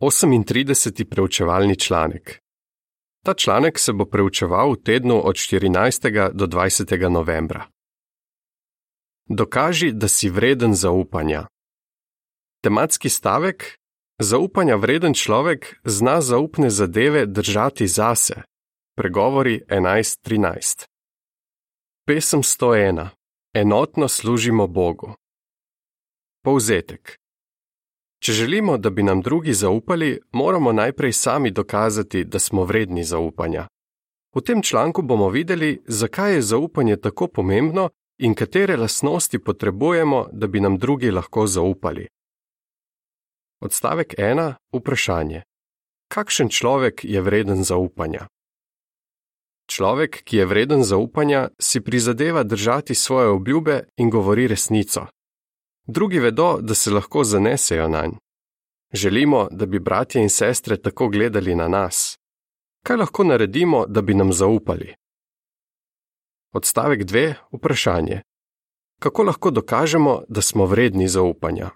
38. preučevalni članek. Ta članek se bo preučeval v tednu od 14. do 20. novembra. Dokaži, da si vreden zaupanja. Tematski stavek: Zaupanja vreden človek zna zaupne zadeve držati zase. Pregovori 11:13. Pesem 101. Enotno služimo Bogu. Povzetek. Če želimo, da bi nam drugi zaupali, moramo najprej sami dokazati, da smo vredni zaupanja. V tem članku bomo videli, zakaj je zaupanje tako pomembno in katere lastnosti potrebujemo, da bi nam drugi lahko zaupali. Odstavek 1. Vprašanje. Kakšen človek je vreden zaupanja? Človek, ki je vreden zaupanja, si prizadeva držati svoje obljube in govori resnico. Drugi vedo, da se lahko zanesejo na nj. Želimo, da bi bratje in sestre tako gledali na nas. Kaj lahko naredimo, da bi nam zaupali? Odstavek 2. Vprašanje. Kako lahko dokažemo, da smo vredni zaupanja?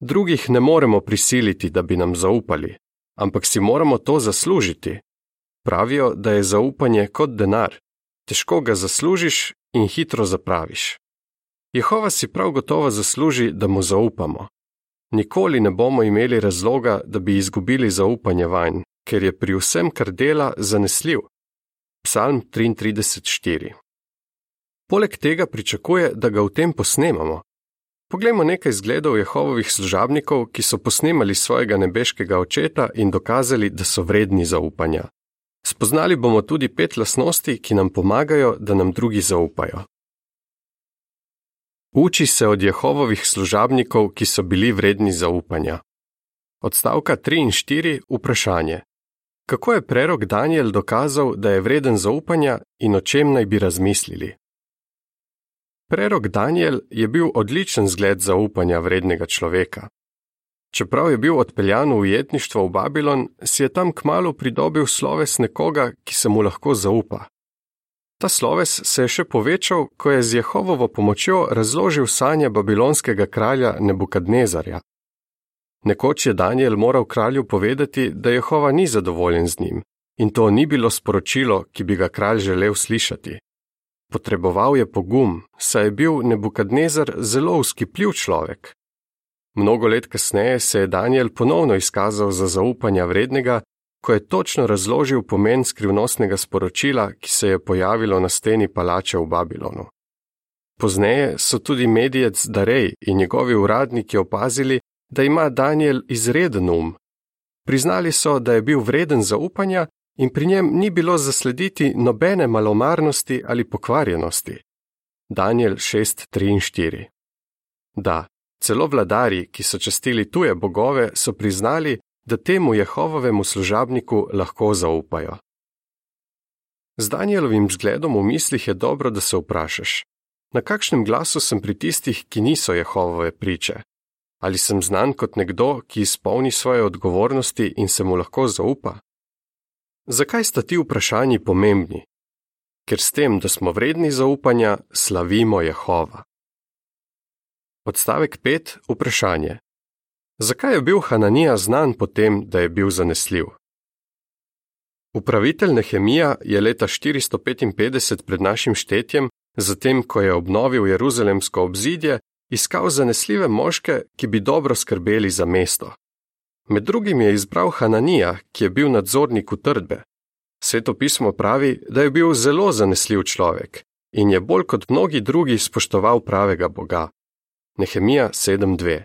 Drugih ne moremo prisiliti, da bi nam zaupali, ampak si moramo to zaslužiti. Pravijo, da je zaupanje kot denar. Težko ga zaslužiš in hitro zapraviš. Jehova si prav gotovo zasluži, da mu zaupamo. Nikoli ne bomo imeli razloga, da bi izgubili zaupanje vanj, ker je pri vsem, kar dela, zanesljiv. Psalm 33:4. Poleg tega pričakuje, da ga v tem posnemamo. Poglejmo nekaj zgledov Jehovovih služabnikov, ki so posnemali svojega nebeškega očeta in dokazali, da so vredni zaupanja. Spoznali bomo tudi pet lasnosti, ki nam pomagajo, da nam drugi zaupajo. Uči se od Jehovovih služabnikov, ki so bili vredni zaupanja. Odstavka 3 in 4 vprašanje. Kako je prerok Daniel dokazal, da je vreden zaupanja in o čem naj bi razmislili? Prerok Daniel je bil odličen zgled zaupanja vrednega človeka. Čeprav je bil odpeljan v ujetništvo v Babilon, si je tam kmalo pridobil sloves nekoga, ki se mu lahko zaupa. Ta sloves se je še povečal, ko je z Jehovovo pomočjo razložil sanje babilonskega kralja Nebukadnezarja. Nekoč je Daniel moral kralju povedati, da Jehova ni zadovoljen z njim, in to ni bilo sporočilo, ki bi ga kralj želel slišati. Potreboval je pogum, saj je bil Nebukadnezar zelo uskipljiv človek. Mnogo let kasneje se je Daniel ponovno izkazal za zaupanja vrednega ko je točno razložil pomen skrivnostnega sporočila, ki se je pojavilo na steni palače v Babilonu. Pozneje so tudi medijec Darej in njegovi uradniki opazili, da ima Daniel izreden um. Priznali so, da je bil vreden zaupanja in pri njem ni bilo zaslediti nobene malomarnosti ali pokvarjenosti. Daniel 6:3-4 Da, celo vladari, ki so častili tuje bogove, so priznali, da temu Jehovovemu služabniku lahko zaupajo. Z Danielovim zgledom v mislih je dobro, da se vprašaš: na kakšnem glasu sem pri tistih, ki niso Jehovove priče? Ali sem znan kot nekdo, ki izpolni svoje odgovornosti in se mu lahko zaupa? Zakaj sta ti vprašanji pomembni? Ker s tem, da smo vredni zaupanja, slavimo Jehova. Odstavek 5. Vprašanje. Zakaj je bil Hananija znan po tem, da je bil zanesljiv? Upravitelj Nehemija je leta 455 pred našim štetjem, zatem ko je obnovil jeruzalemsko obzidje, iskal zanesljive moške, ki bi dobro skrbeli za mesto. Med drugim je izbral Hananija, ki je bil nadzornik utrdbe. Sveto pismo pravi, da je bil zelo zanesljiv človek in je bolj kot mnogi drugi spoštoval pravega Boga. Nehemija 7:2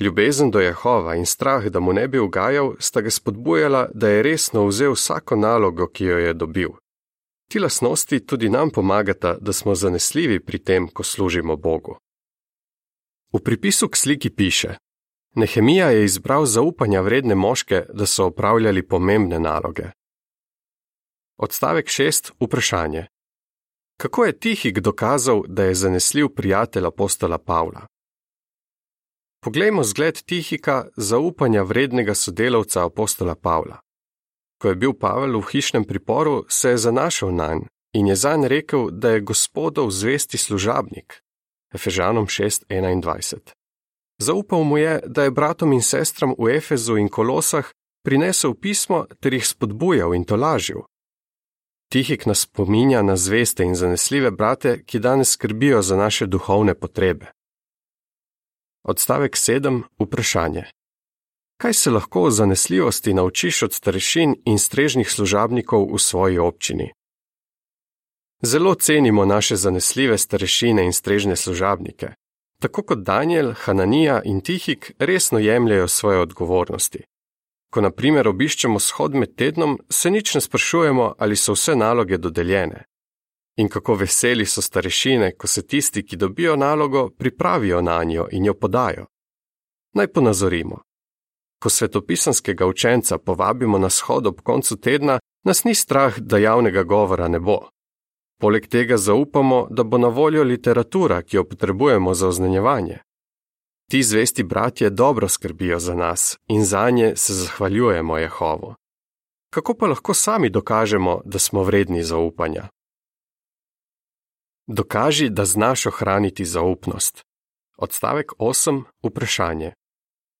Ljubezen do Jehova in strah, da mu ne bi ugajal, sta ga spodbujala, da je resno vzel vsako nalogo, ki jo je dobil. Ti lasnosti tudi nam pomagata, da smo zanesljivi pri tem, ko služimo Bogu. V pripisu k sliki piše: Nehemija je izbral zaupanja vredne moške, da so opravljali pomembne naloge. Odstavek 6. Vprašanje: Kako je Tihik dokazal, da je zanesljiv prijatelj apostola Pavla? Poglejmo zgled Tihika, zaupanja vrednega sodelavca apostola Pavla. Ko je bil Pavel v hišnem priporu, se je zanašal na nj in je zanj rekel, da je gospodov zvesti služabnik. Efežanom 6:21. Zaupal mu je, da je bratom in sestram v Efezu in Kolosah prinesel pismo ter jih spodbujal in tolažil. Tihik nas spominja na zveste in zanesljive brate, ki danes skrbijo za naše duhovne potrebe. Odstavek 7. Vprašanje. Kaj se lahko o zanesljivosti naučiš od starešin in strežnih služabnikov v svoji občini? Zelo cenimo naše zanesljive starešine in strežne služabnike. Tako kot Daniel, Hananija in Tihik resno jemljajo svoje odgovornosti. Ko na primer obiščemo shod med tednom, se nič ne sprašujemo, ali so vse naloge dodeljene. In kako veseli so starešine, ko se tisti, ki dobijo nalogo, pripravijo na njo in jo podajo. Naj ponazorimo. Ko svetopisanskega učenca povabimo na shod ob koncu tedna, nas ni strah, da javnega govora ne bo. Poleg tega zaupamo, da bo na voljo literatura, ki jo potrebujemo za oznanjevanje. Ti zvesti bratje dobro skrbijo za nas in za nje se zahvaljujemo Jehovu. Kako pa lahko sami dokažemo, da smo vredni zaupanja? Dokaži, da znaš ohraniti zaupnost. Odstavek 8. Vprašanje.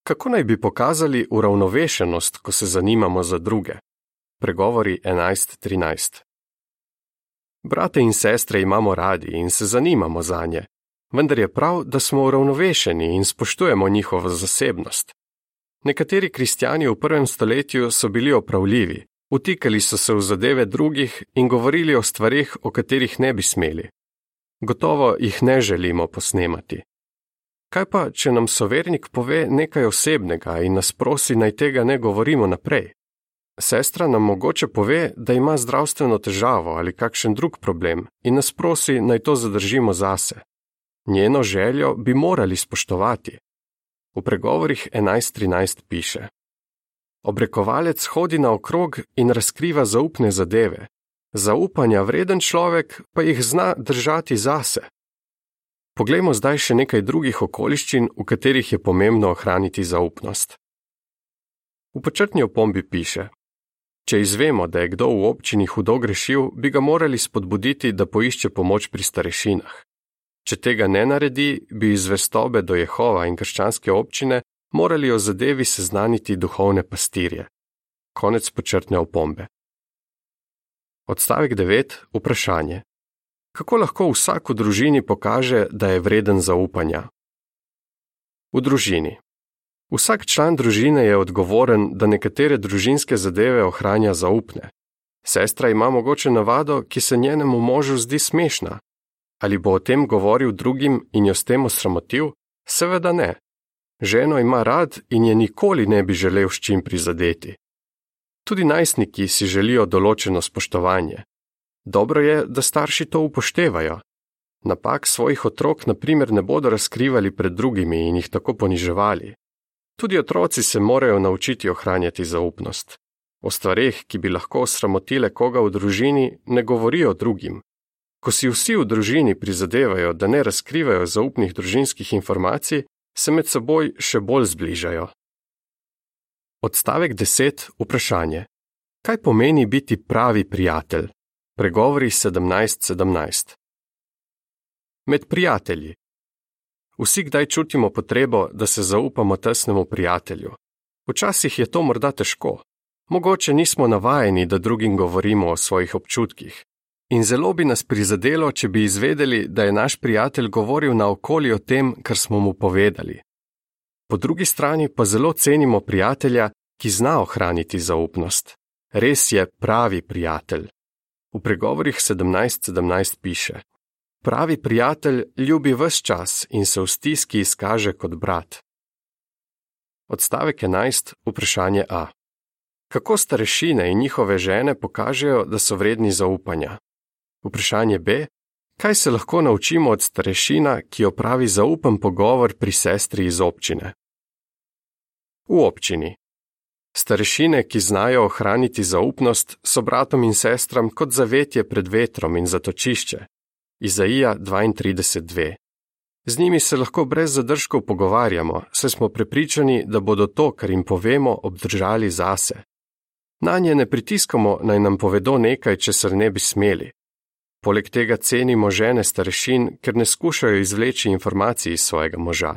Kako naj bi pokazali uravnovešenost, ko se zanimamo za druge? Pregovori 11.13. Brate in sestre imamo radi in se zanimamo za nje, vendar je prav, da smo uravnovešeni in spoštujemo njihovo zasebnost. Nekateri kristijani v prvem stoletju so bili opravljivi, utikali so se v zadeve drugih in govorili o stvarih, o katerih ne bi smeli. Gotovo jih ne želimo posnemati. Kaj pa, če nam sovernik pove nekaj osebnega in nas prosi, naj tega ne govorimo naprej? Sestra nam mogoče pove, da ima zdravstveno težavo ali kakšen drug problem in nas prosi, naj to zadržimo zase. Njeno željo bi morali spoštovati. V pregovorih 11.13 piše: Obrekovalec hodi naokrog in razkriva zaupne zadeve, zaupanja vreden človek pa jih zna držati zase. Poglejmo zdaj še nekaj drugih okoliščin, v katerih je pomembno ohraniti zaupnost. V počrtni opombi piše: Če izvemo, da je kdo v občini hudo grešil, bi ga morali spodbuditi, da poišče pomoč pri starešinah. Če tega ne naredi, bi iz vestobe do Jehova in krščanske občine morali o zadevi seznaniti duhovne pastirje. Konec počrtne opombe. Odstavek 9. Vprašanje. Kako lahko vsak v družini pokaže, da je vreden zaupanja? V družini. Vsak član družine je odgovoren, da nekatere družinske zadeve ohranja zaupne. Sestra ima mogoče navado, ki se njenemu možu zdi smešna, Ali bo o tem govoril drugim in jo s tem osramotil? Seveda ne. Ženo ima rad in je nikoli ne bi želel s čim prizadeti. Tudi najstniki si želijo določeno spoštovanje. Dobro je, da starši to upoštevajo. Napak svojih otrok, na primer, ne bodo razkrivali pred drugimi in jih tako poniževali. Tudi otroci se morajo naučiti ohranjati zaupnost. O stvareh, ki bi lahko osramotile koga v družini, ne govorijo drugim, Ko si vsi v družini prizadevajo, da ne razkrivajo zaupnih družinskih informacij, se med seboj še bolj zbližajo. Odstavek 10. Vprašanje. Kaj pomeni biti pravi prijatelj? Pregovori 17:17. Med prijatelji. Vsi kdaj čutimo potrebo, da se zaupamo tesnemu prijatelju. Včasih je to morda težko. Mogoče nismo navajeni, da drugim govorimo o svojih občutkih, In zelo bi nas prizadelo, če bi izvedeli, da je naš prijatelj govoril na okolje o tem, kar smo mu povedali. Po drugi strani pa zelo cenimo prijatelja, ki zna ohraniti zaupnost. Res je pravi prijatelj. V pregovorih 17:17 17 piše: Pravi prijatelj ljubi vse čas in se v stiski izkaže kot brat. Odstavek 11. Vprašanje A. Kako starešine in njihove žene pokažejo, da so vredni zaupanja? Vprašanje B. Kaj se lahko naučimo od starešina, ki opravi zaupen pogovor pri sestri iz občine? V občini. Starešine, ki znajo ohraniti zaupnost, so bratom in sestram kot zavetje pred vetrom in zatočišče. Izaija 32.2. Z njimi se lahko brez zadržkov pogovarjamo, saj smo prepričani, da bodo to, kar jim povemo, obdržali zase. Na nje ne pritiskamo, naj nam povedo nekaj, česar ne bi smeli. Poleg tega cenimo žene starešin, ker ne skušajo izvleči informacij iz svojega moža.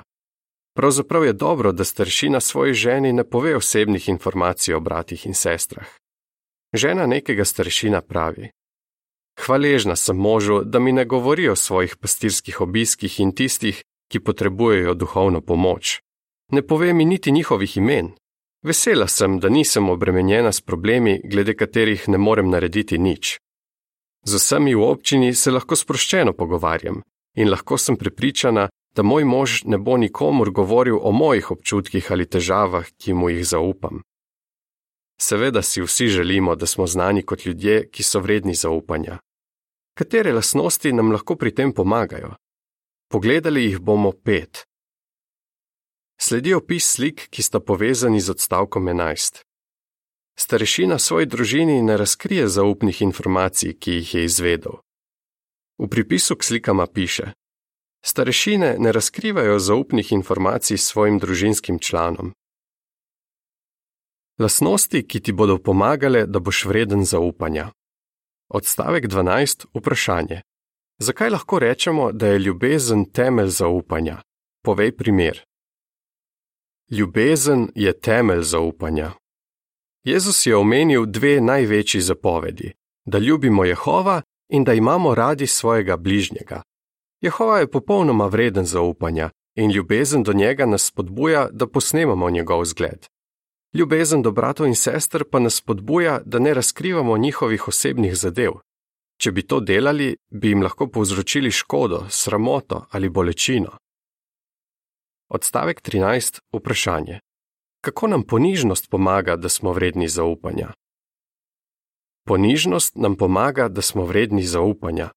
Pravzaprav je dobro, da staršina svoji ženi ne pove osebnih informacij o bratih in sestrah. Žena nekega staršina pravi: Hvaležna sem možu, da mi ne govori o svojih pastirskih obiskih in tistih, ki potrebujejo duhovno pomoč. Ne pove mi niti njihovih imen. Vesela sem, da nisem obremenjena s problemi, glede katerih ne morem narediti nič. Z vsemi v občini se lahko sproščeno pogovarjam in lahko sem prepričana, da moj mož ne bo nikomur govoril o mojih občutkih ali težavah, ki mu jih zaupam. Seveda si vsi želimo, da smo znani kot ljudje, ki so vredni zaupanja. Katere lasnosti nam lahko pri tem pomagajo? Pogledali jih bomo pet. Sledi opis slik, ki sta povezani z odstavkom 11. Starešina svoji družini ne razkrije zaupnih informacij, ki jih je izvedel. V pripisu k slikama piše: Starešine ne razkrivajo zaupnih informacij svojim družinskim članom. Lasnosti, ki ti bodo pomagale, da boš vreden zaupanja. Odstavek 12. Vprašanje. Zakaj lahko rečemo, da je ljubezen temelj zaupanja? Povej primer. Ljubezen je temelj zaupanja. Jezus je omenil dve največji zapovedi: da ljubimo Jehova in da imamo radi svojega bližnjega. Jehova je popolnoma vreden zaupanja in ljubezen do njega nas spodbuja, da posnemamo njegov zgled. Ljubezen do bratov in sester pa nas spodbuja, da ne razkrivamo njihovih osebnih zadev. Če bi to delali, bi jim lahko povzročili škodo, sramoto ali bolečino. Odstavek 13. Vprašanje. Kako nam ponižnost pomaga, da smo vredni zaupanja? Ponižnost nam pomaga, da smo vredni zaupanja.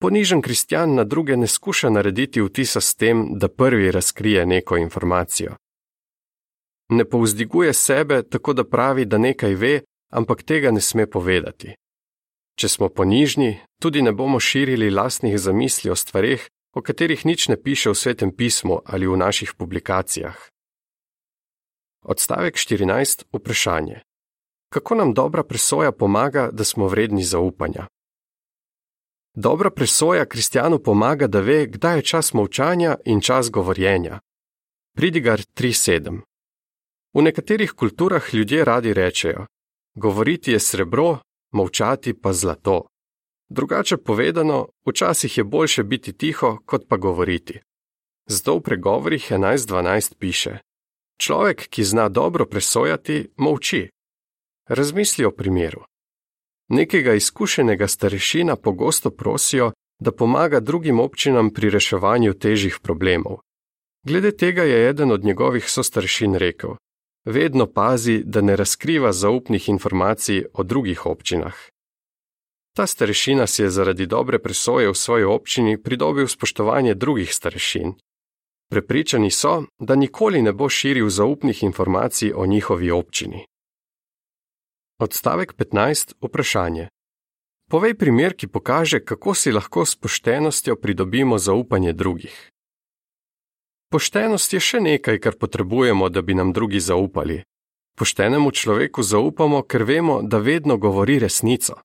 Ponižen kristjan na druge ne skuša narediti vtisa s tem, da prvi razkrije neko informacijo. Ne povzdiguje sebe tako, da pravi, da nekaj ve, ampak tega ne sme povedati. Če smo ponižni, tudi ne bomo širili lastnih zamisli o stvarih, o katerih nič ne piše v svetem pismu ali v naših publikacijah. Odstavek 14. Vprašanje. Kako nam dobra presoja pomaga, da smo vredni zaupanja? Dobra presoja kristjanu pomaga, da ve, kdaj je čas molčanja in čas govorjenja. Pridigar 3:7. V nekaterih kulturah ljudje radi rečejo: Govoriti je srebro, molčati pa zlato. Drugače povedano, včasih je boljše biti tiho, kot pa govoriti. Zato v pregovorih 11:12 piše: Človek, ki zna dobro presojati, molči. Razmisli o primeru. Nekega izkušenega starešina pogosto prosijo, da pomaga drugim občinam pri reševanju težjih problemov. Glede tega je eden od njegovih sostaršin rekel: Vedno pazi, da ne razkriva zaupnih informacij o drugih občinah. Ta starešina si je zaradi dobre presoje v svoji občini pridobil spoštovanje drugih starešin. Prepričani so, da nikoli ne bo širil zaupnih informacij o njihovi občini. Odstavek 15. Vprašanje. Povej primer, ki pokaže, kako si lahko s poštenostjo pridobimo zaupanje drugih. Poštenost je še nekaj, kar potrebujemo, da bi nam drugi zaupali. Poštenemu človeku zaupamo, ker vemo, da vedno govori resnico.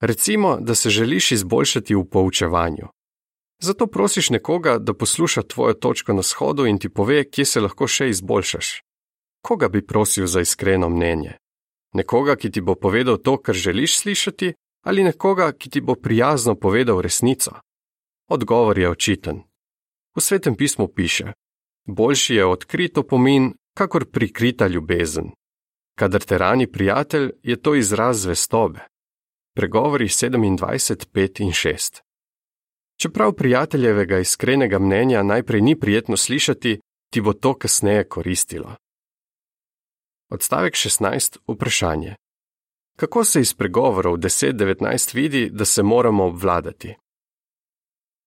Recimo, da se želiš izboljšati v poučevanju. Zato prosiš nekoga, da posluša tvojo točko na shodu in ti pove, kje se lahko še izboljšaš. Koga bi prosil za iskreno mnenje? Nekoga, ki ti bo povedal to, kar želiš slišati, ali nekoga, ki ti bo prijazno povedal resnico? Odgovor je očiten. V svetem pismu piše: Boljši je odkrit opomin, kakor prikrita ljubezen. Kadar te rani prijatelj, je to izraz zvestobe. Pregovori 27, 5 in 6. Čeprav prijateljevega iskrenega mnenja najprej ni prijetno slišati, ti bo to kasneje koristilo. Odstavek 16. Vprašanje. Kako se iz pregovorov 10.19 vidi, da se moramo obvladati?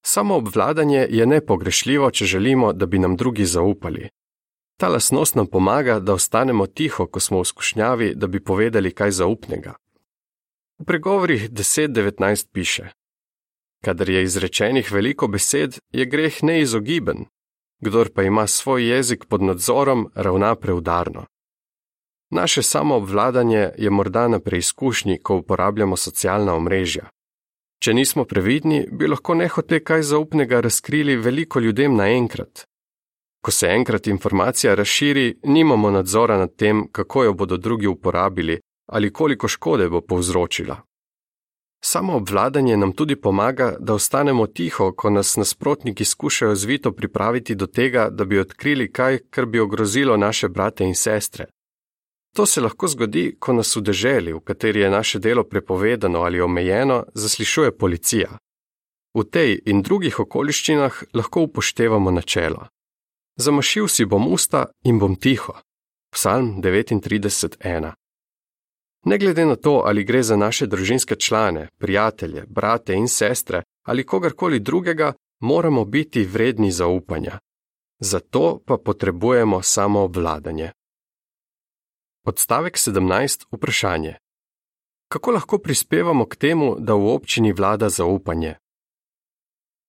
Samo obvladanje je nepogrešljivo, če želimo, da bi nam drugi zaupali. Ta lasnost nam pomaga, da ostanemo tiho, ko smo v skušnjavi, da bi povedali kaj zaupnega. V pregovorih 10.19 piše: Kadar je izrečenih veliko besed, je greh neizogiben, kdor pa ima svoj jezik pod nadzorom, ravna preudarno. Naše samoobvladanje je morda na preizkušnji, ko uporabljamo socialna omrežja. Če nismo previdni, bi lahko nehote kaj zaupnega razkrili veliko ljudem naenkrat. Ko se enkrat informacija razširi, nimamo nadzora nad tem, kako jo bodo drugi uporabili ali koliko škode bo povzročila. Samo obvladanje nam tudi pomaga, da ostanemo tiho, ko nas nasprotniki skušajo zvito pripraviti do tega, da bi odkrili kaj, kar bi ogrozilo naše brate in sestre. To se lahko zgodi, ko nas v deželi, v kateri je naše delo prepovedano ali omejeno, zaslišuje policija. V tej in drugih okoliščinah lahko upoštevamo načelo. Zamašil si bom usta in bom tiho. Psalm 39.1. Ne glede na to, ali gre za naše družinske člane, prijatelje, brate in sestre ali kogarkoli drugega, moramo biti vredni zaupanja. Zato pa potrebujemo samo obvladanje. Odstavek 17. Vprašanje. Kako lahko prispevamo k temu, da v občini vlada zaupanje?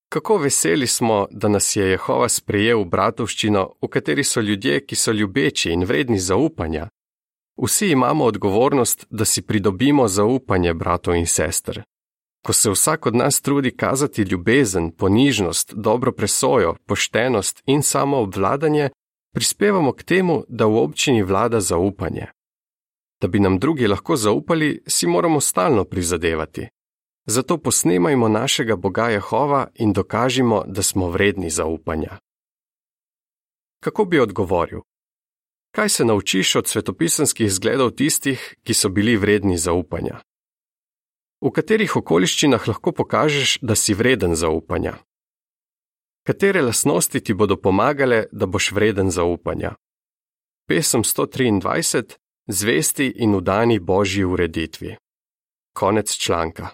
Kako veseli smo, da nas je Jehova sprejel v bratovščino, v kateri so ljudje, ki so ljubeči in vredni zaupanja, Vsi imamo odgovornost, da si pridobimo zaupanje bratov in sester. Ko se vsak od nas trudi kazati ljubezen, ponižnost, dobro presojo, poštenost in samo obvladanje, prispevamo k temu, da v občini vlada zaupanje. Da bi nam drugi lahko zaupali, si moramo stalno prizadevati. Zato posnemajmo našega Boga Jehova in dokažimo, da smo vredni zaupanja. Kako bi odgovoril? Kaj se naučiš od svetopisanskih zgledov tistih, ki so bili vredni zaupanja? V katerih okoliščinah lahko pokažeš, da si vreden zaupanja? Katere lasnosti ti bodo pomagale, da boš vreden zaupanja? Pesem 123: Zvesti in udani božji ureditvi. Konec članka.